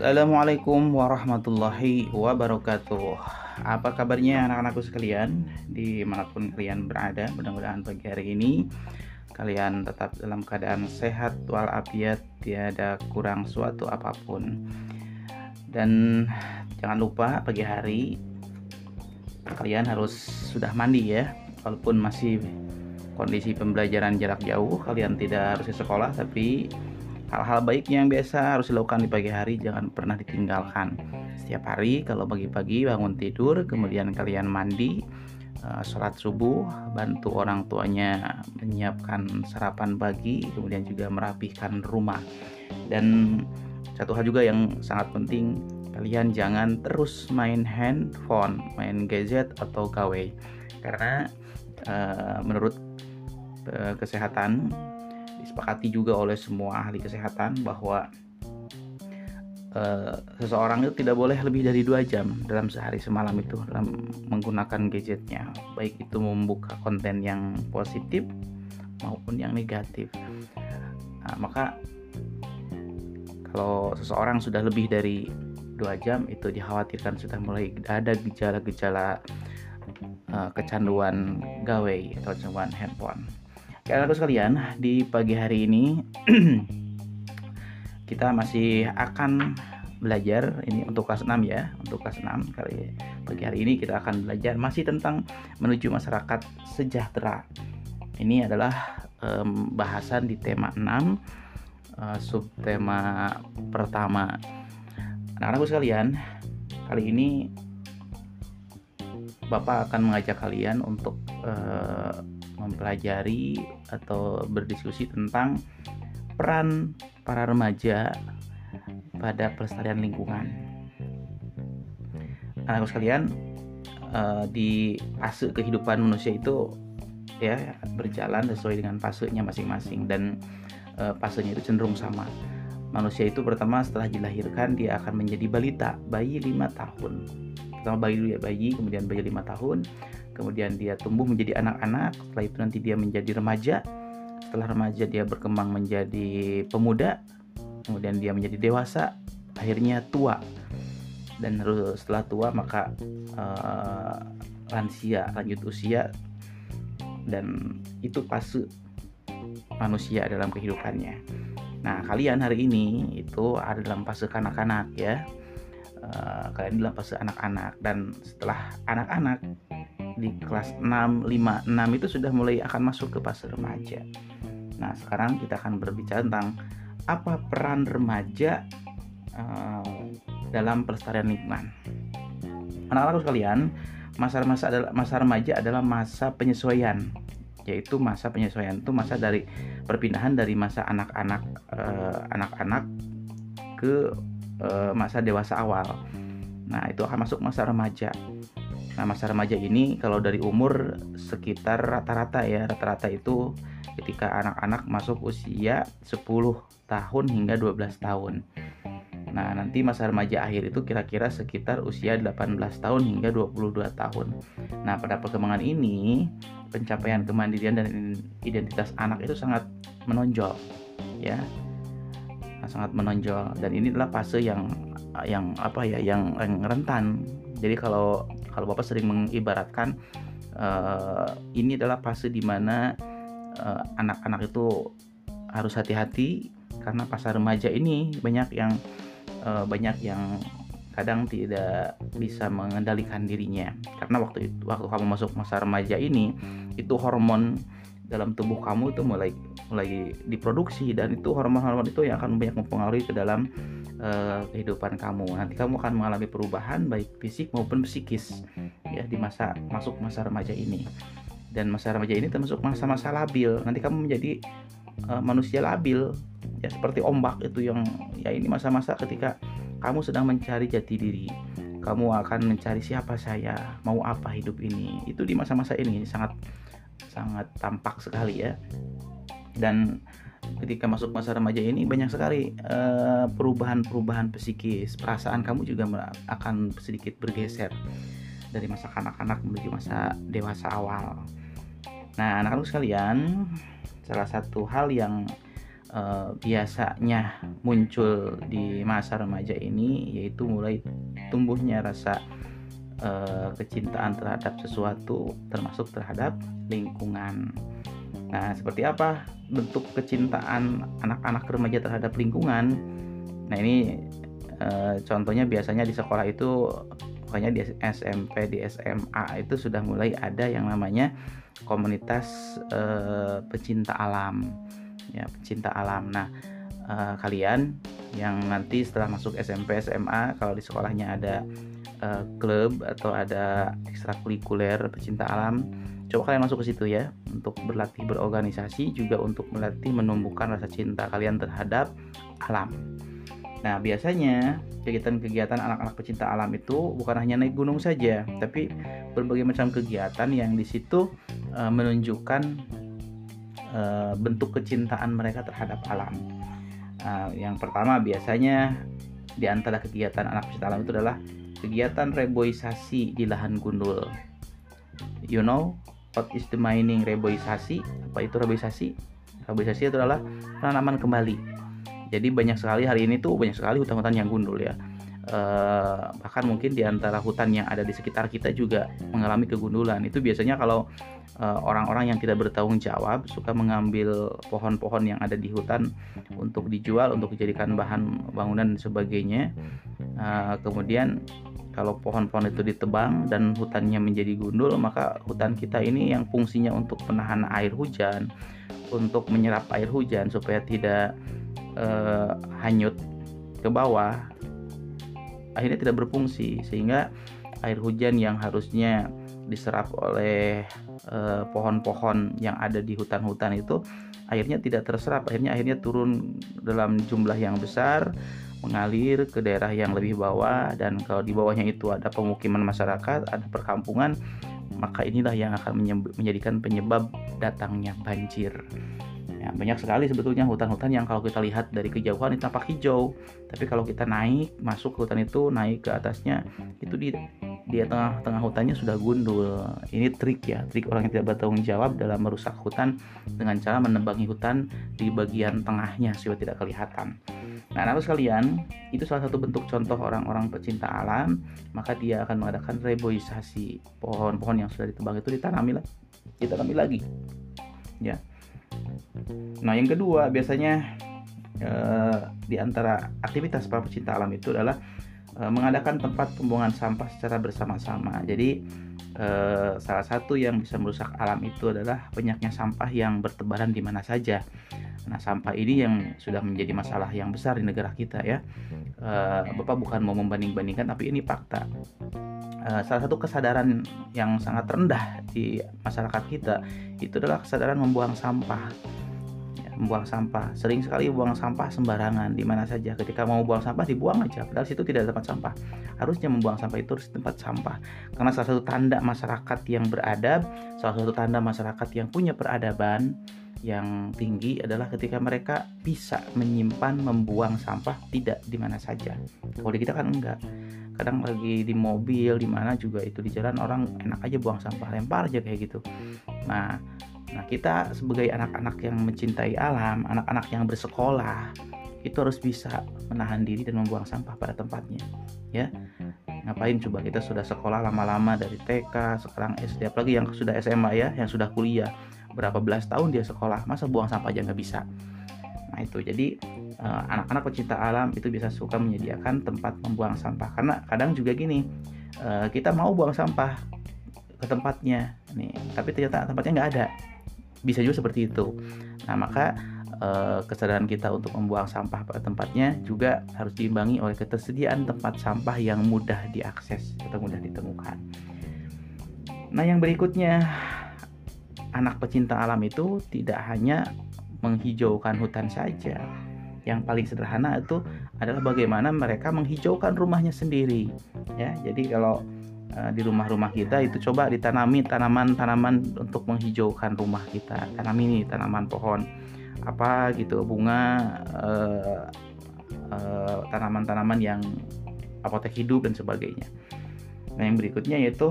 Assalamualaikum warahmatullahi wabarakatuh. Apa kabarnya anak-anakku sekalian? Di mana pun kalian berada Mudah-mudahan pagi hari ini Kalian tetap dalam keadaan sehat Walafiat tiada kurang suatu apa pun. Dan jangan lupa pagi hari Kalian harus sudah mandi ya Walaupun masih kondisi pembelajaran jarak jauh. Kalian tidak harus ke sekolah Tapi Hal-hal baik yang biasa harus dilakukan di pagi hari jangan pernah ditinggalkan. Setiap hari kalau pagi-pagi bangun tidur, kemudian kalian mandi, uh, sholat subuh, bantu orang tuanya menyiapkan sarapan pagi, kemudian juga merapihkan rumah. Dan satu hal juga yang sangat penting, kalian jangan terus main handphone, main gadget atau gawe. Karena uh, menurut uh, kesehatan disepakati juga oleh semua ahli kesehatan bahwa uh, seseorang itu tidak boleh lebih dari dua jam dalam sehari semalam itu dalam menggunakan gadgetnya. Baik itu membuka konten yang positif maupun yang negatif. Nah, maka kalau seseorang sudah lebih dari dua jam itu dikhawatirkan sudah mulai ada gejala-gejala uh, kecanduan gawe atau kecanduan handphone Kalian sekalian, di pagi hari ini kita masih akan belajar ini untuk kelas 6 ya, untuk kelas 6 kali pagi hari ini kita akan belajar masih tentang menuju masyarakat sejahtera. Ini adalah um, bahasan di tema 6 uh, eh, subtema pertama. Anak-anakku sekalian, kali ini Bapak akan mengajak kalian untuk uh, mempelajari atau berdiskusi tentang peran para remaja pada pelestarian lingkungan. Anakku sekalian, uh, di fase kehidupan manusia itu ya berjalan sesuai dengan fasenya masing-masing dan uh, fasenya itu cenderung sama. Manusia itu pertama setelah dilahirkan dia akan menjadi balita, bayi lima tahun. Pertama bayi dulu ya bayi, kemudian bayi lima tahun, kemudian dia tumbuh menjadi anak-anak setelah itu nanti dia menjadi remaja. Setelah remaja dia berkembang menjadi pemuda kemudian dia menjadi dewasa akhirnya tua. Dan setelah tua maka uh, lansia lanjut usia. Dan itu fase manusia dalam kehidupannya. Nah kalian hari ini itu ada dalam fase kanak-kanak ya. Uh, kalian dalam fase anak-anak. Dan setelah anak-anak di kelas 6, 5, 6 itu sudah mulai akan masuk ke fase remaja. Nah, sekarang kita akan berbicara tentang apa peran remaja uh, dalam pelestarian lingkungan. Anak-anak sekalian, masa-masa adalah masa remaja adalah masa penyesuaian yaitu masa penyesuaian itu masa dari perpindahan dari masa anak-anak uh, anak-anak ke uh, masa dewasa awal. Nah, itu akan masuk masa remaja. Nah, masa remaja ini kalau dari umur sekitar rata-rata ya, rata-rata itu ketika anak-anak masuk usia 10 tahun hingga 12 tahun. Nah, nanti masa remaja akhir itu kira-kira sekitar usia 18 tahun hingga 22 tahun. Nah, pada perkembangan ini, pencapaian kemandirian dan identitas anak itu sangat menonjol, ya. Nah, sangat menonjol dan ini adalah fase yang yang apa ya, yang, yang rentan. Jadi kalau kalau bapak sering mengibaratkan uh, ini adalah fase di mana uh, eh, anak-anak itu harus hati-hati karena pasar remaja ini banyak yang uh, banyak yang kadang tidak bisa mengendalikan dirinya. Karena waktu itu waktu kamu masuk masa remaja ini itu hormon dalam tubuh kamu itu mulai mulai diproduksi dan itu hormon-hormon itu yang akan banyak mempengaruhi ke dalam uh, kehidupan kamu. Nanti kamu akan mengalami perubahan baik fisik maupun psikis ya di masa masuk masa remaja ini. Dan masa remaja ini termasuk masa-masa labil. Nanti kamu menjadi uh, manusia labil ya seperti ombak itu yang ya ini masa-masa ketika kamu sedang mencari jati diri. Kamu akan mencari siapa saya, mau apa hidup ini. Itu di masa-masa ini sangat sangat tampak sekali ya dan ketika masuk masa remaja ini banyak sekali eh, perubahan-perubahan psikis perasaan kamu juga akan sedikit bergeser dari masa kanak-kanak menuju masa dewasa awal nah anak-anak sekalian salah satu hal yang uh, biasanya muncul di masa remaja ini yaitu mulai tumbuhnya rasa uh, kecintaan terhadap sesuatu termasuk terhadap lingkungan. Nah, seperti apa bentuk kecintaan anak-anak remaja terhadap lingkungan? Nah, ini uh, contohnya biasanya di sekolah itu makanya di SMP, di SMA itu sudah mulai ada yang namanya komunitas uh, pecinta alam ya pecinta alam nah uh, kalian yang nanti setelah masuk SMP SMA kalau di sekolahnya ada klub atau ada ekstrakurikuler pecinta alam coba kalian masuk ke situ ya untuk berlatih berorganisasi juga untuk melatih menumbuhkan rasa cinta kalian terhadap alam nah biasanya kegiatan-kegiatan anak-anak pecinta alam itu bukan hanya naik gunung saja tapi berbagai macam kegiatan yang di situ uh, menunjukkan uh, bentuk kecintaan mereka terhadap alam. Uh, yang pertama biasanya di antara kegiatan anak pecinta alam itu adalah kegiatan reboisasi di lahan gundul. You know what is the mining reboisasi? Apa itu reboisasi? Reboisasi itu adalah penanaman kembali. Jadi banyak sekali hari ini tuh banyak sekali hutan-hutan yang gundul ya. Uh, bahkan mungkin di antara hutan yang ada di sekitar kita juga mengalami kegundulan. Itu biasanya kalau Eh, orang-orang yang tidak bertanggung jawab suka mengambil pohon-pohon yang ada di hutan untuk dijual untuk dijadikan bahan bangunan dan sebagainya uh, kemudian kalau pohon-pohon itu ditebang dan hutannya menjadi gundul maka hutan kita ini yang fungsinya untuk menahan air hujan untuk menyerap air hujan supaya tidak uh, hanyut ke bawah akhirnya tidak berfungsi. Sehingga air hujan yang harusnya diserap oleh eh, pohon-pohon yang ada di hutan-hutan itu akhirnya tidak terserap. Akhirnya akhirnya turun dalam jumlah yang besar mengalir ke daerah yang lebih bawah dan kalau di bawahnya itu ada pemukiman masyarakat ada perkampungan maka inilah yang akan menjadikan penyebab datangnya banjir ya, banyak sekali sebetulnya hutan-hutan yang kalau kita lihat dari kejauhan itu tampak hijau tapi kalau kita naik masuk ke hutan itu naik ke atasnya itu di di tengah-tengah hutannya sudah gundul. Ini trik ya, trik orang yang tidak bertanggung jawab dalam merusak hutan dengan cara menebangi hutan di bagian tengahnya supaya tidak kelihatan. Nah, namun sekalian, itu salah satu bentuk contoh orang-orang pecinta alam, maka dia akan mengadakan reboisasi pohon-pohon yang sudah ditebang itu ditanami lagi, ditanami lagi. Ya. Nah, yang kedua biasanya eh, di antara aktivitas para pecinta alam itu adalah Eh, mengadakan tempat pembuangan sampah secara bersama-sama. Jadi eh, salah satu yang bisa merusak alam itu adalah banyaknya sampah yang bertebaran di mana saja. Nah, sampah ini yang sudah menjadi masalah yang besar di negara kita ya. Eh, Bapak bukan mau membanding-bandingkan, tapi ini fakta. Eh, salah satu kesadaran yang sangat rendah di masyarakat kita itu adalah kesadaran membuang sampah membuang sampah. Sering sekali buang sampah sembarangan di mana saja. Ketika mau buang sampah dibuang aja. Padahal situ tidak ada tempat sampah. Harusnya membuang sampah itu harus di tempat sampah. Karena salah satu tanda masyarakat yang beradab, salah satu tanda masyarakat yang punya peradaban yang tinggi adalah ketika mereka bisa menyimpan membuang sampah tidak di mana saja. Kalau di kita kan enggak. Kadang lagi di mobil di mana juga itu di jalan orang enak aja buang sampah lempar aja kayak gitu. Nah, Nah, kita sebagai anak-anak yang mencintai alam, anak-anak yang bersekolah, itu harus bisa menahan diri dan membuang sampah pada tempatnya. Ya. Ngapain coba kita sudah sekolah lama-lama dari TK, sekarang SD, apalagi yang sudah SMA ya, yang sudah kuliah, berapa belas tahun dia sekolah, masa buang sampah aja nggak bisa. Nah itu jadi eh, anak-anak pecinta alam itu bisa suka menyediakan tempat membuang sampah karena kadang juga gini eh, kita mau buang sampah ke tempatnya nih tapi ternyata tempatnya nggak ada bisa juga seperti itu. Nah maka eh, kesadaran kita untuk membuang sampah pada tempatnya juga harus diimbangi oleh ketersediaan tempat sampah yang mudah diakses atau mudah ditemukan. Nah yang berikutnya anak pecinta alam itu tidak hanya menghijaukan hutan saja. Yang paling sederhana itu adalah bagaimana mereka menghijaukan rumahnya sendiri ya. Jadi kalau Eh, di rumah-rumah kita itu coba ditanami tanaman-tanaman untuk menghijaukan rumah kita. Tanami ini tanaman pohon apa gitu bunga uh, uh, tanaman-tanaman yang apotek hidup dan sebagainya. Nah yang berikutnya yaitu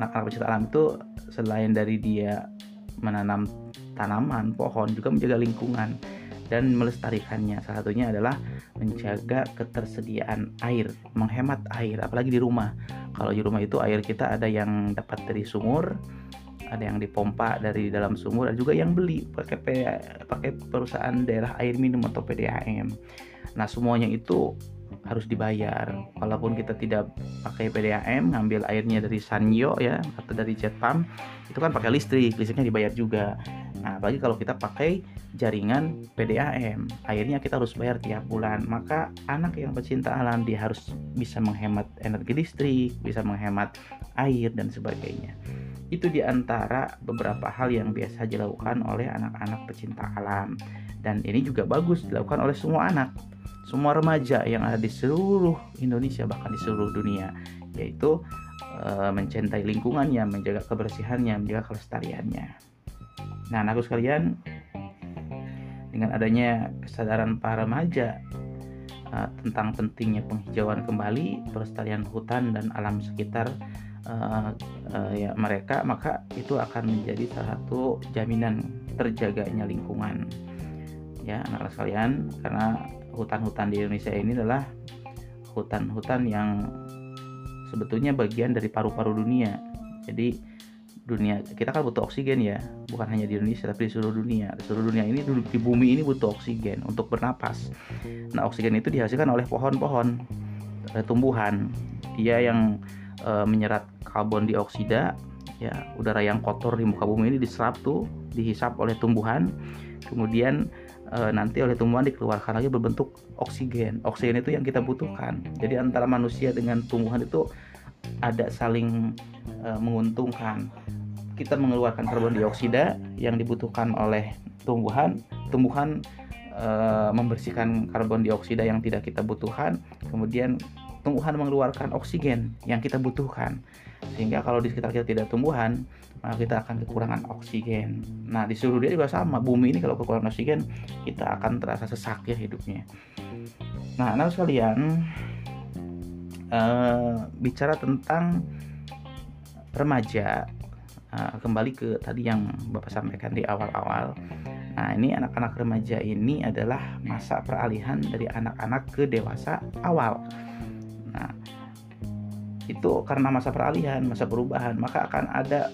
anak-anak pecinta alam itu selain dari dia menanam tanaman, pohon, juga menjaga lingkungan dan melestarikannya. Salah satunya adalah menjaga ketersediaan air, menghemat air, apalagi di rumah. Kalau di rumah itu air kita ada yang dapat dari sumur, ada yang dipompa dari dalam sumur, ada juga yang beli pakai pakai perusahaan daerah air minum atau PDAM. Nah, semuanya itu harus dibayar. Walaupun kita tidak pakai PDAM, ngambil airnya dari Sanyo ya atau dari jet pump, itu kan pakai listrik, listriknya dibayar juga. Nah, bagi kalau kita pakai jaringan PDAM, airnya kita harus bayar tiap bulan. Maka anak yang pecinta alam dia harus bisa menghemat energi listrik, bisa menghemat air dan sebagainya. Itu di antara beberapa hal yang biasa dilakukan oleh anak-anak pecinta alam. Dan ini juga bagus dilakukan oleh semua anak semua remaja yang ada di seluruh Indonesia bahkan di seluruh dunia yaitu e, mencintai lingkungannya, menjaga kebersihannya, menjaga kelestariannya. Nah, anakku sekalian, dengan adanya kesadaran para remaja e, tentang pentingnya penghijauan kembali, pelestarian hutan dan alam sekitar e, e, ya mereka, maka itu akan menjadi salah satu jaminan terjaganya lingkungan. Ya, anak-anak sekalian, karena hutan-hutan di Indonesia ini adalah hutan-hutan yang sebetulnya bagian dari paru-paru dunia. Jadi dunia kita kan butuh oksigen ya, bukan hanya di Indonesia tapi di seluruh dunia. Di seluruh dunia ini di bumi ini butuh oksigen untuk bernapas. Nah, oksigen itu dihasilkan oleh pohon-pohon, oleh tumbuhan. Dia yang e, menyerap karbon dioksida, ya udara yang kotor di muka bumi ini diserap tuh, dihisap oleh tumbuhan. Kemudian e, nanti oleh tumbuhan dikeluarkan lagi berbentuk oksigen. Oksigen itu yang kita butuhkan. Jadi antara manusia dengan tumbuhan itu ada saling e, menguntungkan. Kita mengeluarkan karbon dioksida yang dibutuhkan oleh tumbuhan. Tumbuhan e, membersihkan karbon dioksida yang tidak kita butuhkan. Kemudian tumbuhan mengeluarkan oksigen yang kita butuhkan. Sehingga kalau di sekitar kita tidak tumbuhan, maka kita akan kekurangan oksigen. Nah, di seluruh dunia juga sama. Bumi ini kalau kekurangan oksigen, kita akan terasa sesak ya hidupnya. Nah, anak sekalian, uh, bicara tentang remaja, uh, kembali ke tadi yang Bapak sampaikan di awal-awal. Nah, ini anak-anak remaja ini adalah masa peralihan dari anak-anak ke dewasa awal. Nah, itu karena masa peralihan, masa perubahan, maka akan ada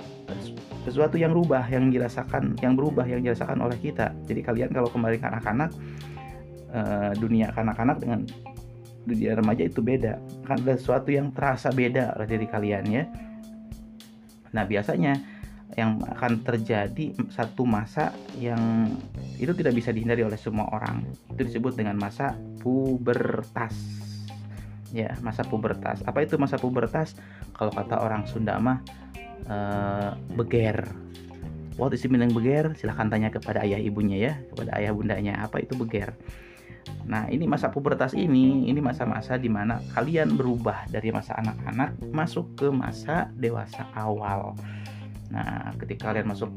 sesuatu yang rubah yang dirasakan, yang berubah yang dirasakan oleh kita. Jadi kalian kalau kembali ke anak-anak, eh, dunia anak-anak dengan dunia remaja itu beda. Akan ada sesuatu yang terasa beda oleh diri kalian ya. Nah biasanya yang akan terjadi satu masa yang itu tidak bisa dihindari oleh semua orang. Itu disebut dengan masa pubertas. Ya masa pubertas. Apa itu masa pubertas? Kalau kata orang Sunda mah uh, beger. What is meaning beger? Silahkan tanya kepada ayah ibunya ya kepada ayah bundanya. Apa itu beger Nah, ini masa pubertas ini, ini masa-masa di mana kalian berubah dari masa anak-anak masuk ke masa dewasa awal. Nah, ketika kalian masuk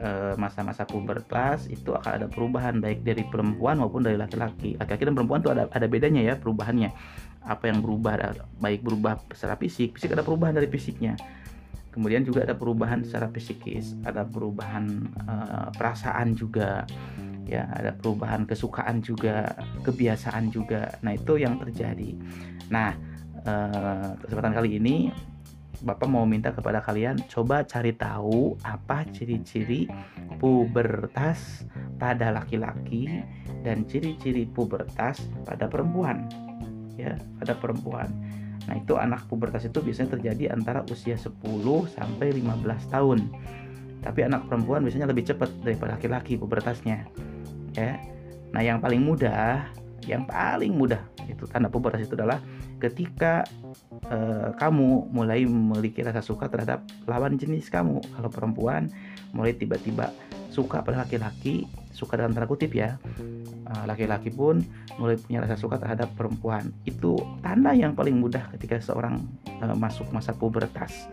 eh, masa-masa pubertas itu akan ada perubahan baik dari perempuan maupun dari laki-laki. Laki-laki dan perempuan itu ada ada bedanya ya perubahannya apa yang berubah baik berubah secara fisik fisik ada perubahan dari fisiknya kemudian juga ada perubahan secara psikis ada perubahan uh, perasaan juga ya ada perubahan kesukaan juga kebiasaan juga. Nah itu yang terjadi. Nah uh, kesempatan kali ini Bapak mau minta kepada kalian coba cari tahu apa ciri-ciri pubertas pada laki-laki dan ciri-ciri pubertas pada perempuan. Ya pada perempuan. Nah, itu anak pubertas itu biasanya terjadi antara usia 10 sampai 15 tahun. Tapi anak perempuan biasanya lebih cepat daripada laki-laki pubertasnya. Ya. Nah, yang paling mudah, yang paling mudah itu tanda pubertas itu adalah ketika uh, kamu mulai memiliki rasa suka terhadap lawan jenis kamu. Kalau perempuan mulai tiba-tiba suka pada laki-laki, suka dalam tanda kutip ya. Ah, laki-laki pun mulai punya rasa suka terhadap perempuan. Itu tanda yang paling mudah ketika seorang uh, masuk masa pubertas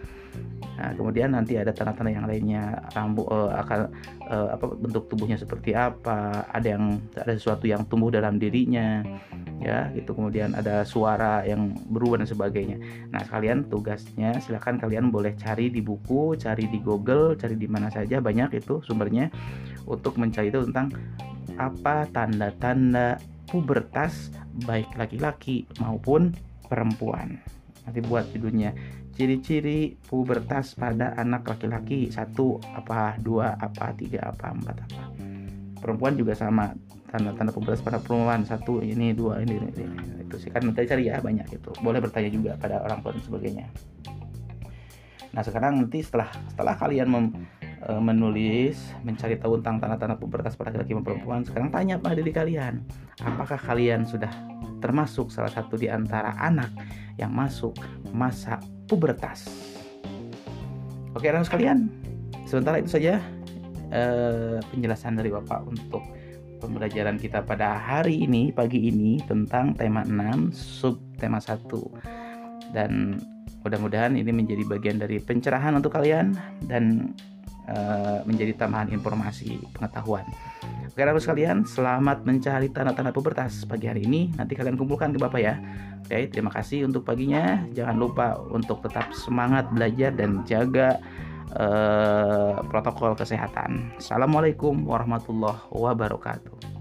nah, kemudian nanti ada tanda-tanda yang lainnya. Rambut uh, akan uh, apa bentuk tubuhnya seperti apa ada yang ada sesuatu yang tumbuh dalam dirinya ya gitu. Kemudian ada suara yang berubah dan sebagainya. Nah kalian tugasnya silahkan kalian boleh cari di buku cari di Google cari di mana saja banyak itu sumbernya untuk mencari itu tentang apa tanda-tanda pubertas baik laki-laki maupun perempuan nanti buat judulnya ciri-ciri pubertas pada anak laki-laki satu apa dua apa tiga apa empat apa. Perempuan juga sama tanda-tanda pubertas pada perempuan satu ini dua ini, ini, ini. itu sih. Kan nanti cari ya banyak itu boleh bertanya juga pada orang tua dan sebagainya. Nah sekarang nanti setelah setelah kalian mem, e, menulis mencari tahu tentang tanda-tanda pubertas pada laki-laki dan perempuan sekarang tanya pada diri kalian. Apakah kalian sudah termasuk salah satu di antara anak yang masuk masa pubertas. Oke anak sekalian sementara itu saja eh, penjelasan dari Bapak untuk pembelajaran kita pada hari ini pagi ini tentang tema 6 sub tema 1 dan mudah-mudahan ini menjadi bagian dari pencerahan untuk kalian dan uh, menjadi tambahan informasi pengetahuan. Oke, harus sekalian, selamat mencari tanda-tanda pubertas pagi hari ini. Nanti kalian kumpulkan ke Bapak ya. Oke, terima kasih untuk paginya. Jangan lupa untuk tetap semangat belajar dan jaga uh, protokol kesehatan. Assalamualaikum warahmatullahi wabarakatuh.